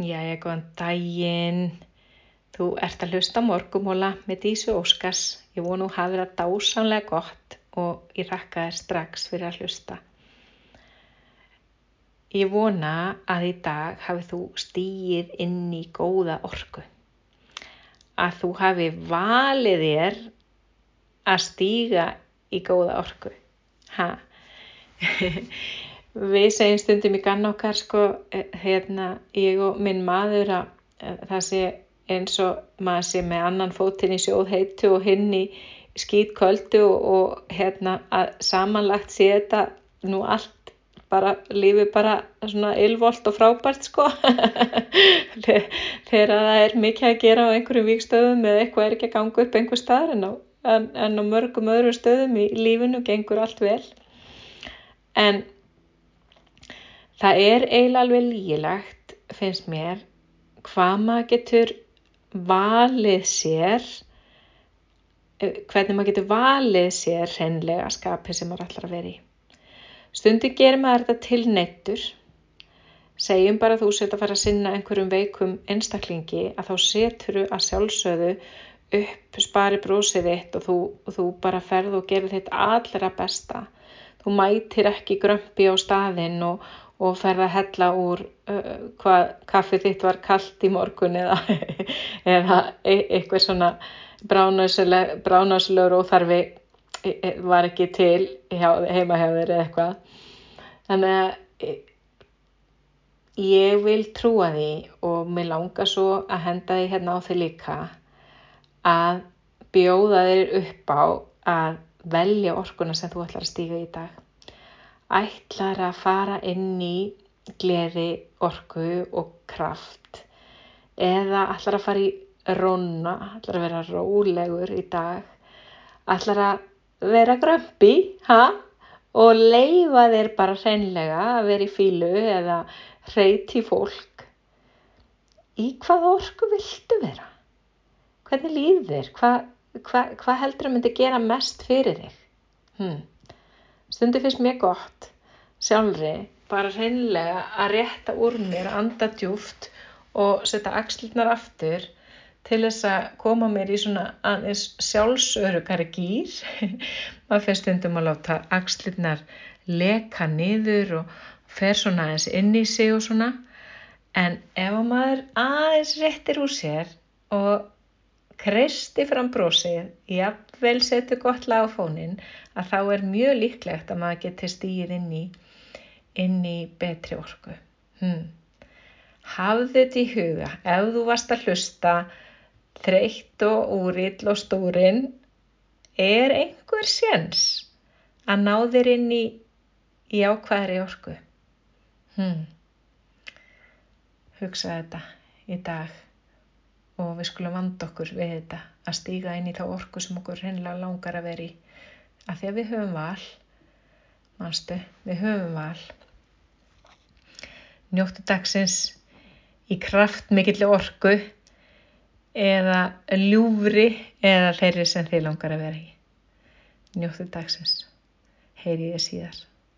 Jæja, góðan daginn. Þú ert að hlusta morgumóla með Dísu Óskars. Ég vonu að hafa það dásamlega gott og ég rakka þér strax fyrir að hlusta. Ég vona að í dag hafi þú stýið inn í góða orku. Að þú hafi valið þér að stýga í góða orku. Hæ? við segjum stundum í gann okkar sko, eh, hérna, ég og minn maður að, að það sé eins og maður sé með annan fótinn í sjóðheitu og hinn í skýtköldu og, og hérna að samanlagt sé þetta nú allt bara lífi bara svona ylvolt og frábært sko. Þegar það er mikið að gera á einhverjum vikstöðum eða eitthvað er ekki að ganga upp einhver staðar en á, en, en á mörgum öðrum stöðum í lífinu gengur allt vel. En það er eiginlega alveg lígilegt finnst mér hvað maður getur valið sér eh, hvernig maður getur valið sér hreinlega skapið sem maður ætlar að vera í. Stundi gerir maður þetta til neittur segjum bara þú set að fara að sinna einhverjum veikum einstaklingi að þá setur þú að sjálfsögðu upp spari brósið þitt og þú, og þú bara ferð og gerir þitt allra besta. Þú mætir ekki grömpi á staðinn og, og ferð að hella úr uh, hvað kaffið þitt var kallt í morgun eða, eða e eitthvað svona bránáslegur óþarfi e, e, var ekki til hjá, heima hjá þér eða eitthvað. Þannig að ég vil trúa því og mér langar svo að henda því hérna á því líka að bjóða þér upp á að velja orkuna sem þú ætlar að stíga í dag ætlar að fara inn í gleði, orku og kraft eða ætlar að fara í róna, ætlar að vera rólegur í dag, ætlar að vera grömpi og leifa þér bara hreinlega að vera í fílu eða hreyti fólk. Í hvað orku viltu vera? Hvernig líður þér? Hvað hva, hva heldur að myndi gera mest fyrir þig? Hmm. Stundu finnst mér gott sjálfri bara hreinlega að rétta úr mér, anda djúft og setja axlirnar aftur til þess að koma mér í svona aðeins sjálfsörugari gýr. maður fyrir stundum að láta axlirnar leka niður og fer svona aðeins inn í sig og svona. En ef maður aðeins réttir úr sér og kristi fram brósið, jafnvel setur gott lag á fónin, að þá er mjög líklegt að maður geti stýð inn í, inn í betri orku. Hmm. Hafðu þetta í huga, ef þú varst að hlusta þreytt og úrill og stúrin, er einhver séns að ná þér inn í, í ákvæðri orku? Hmm. Hugsa þetta í dag og við skulum vanda okkur við þetta að stíga inn í þá orku sem okkur hreinlega langar að vera í. Að því að við höfum val mannstu, við höfum val. Njóttu dagsins í kraft mikill orku eða ljúfri eða þeirri sem þið langar að vera í. Njóttu dagsins. Heyri ég síðar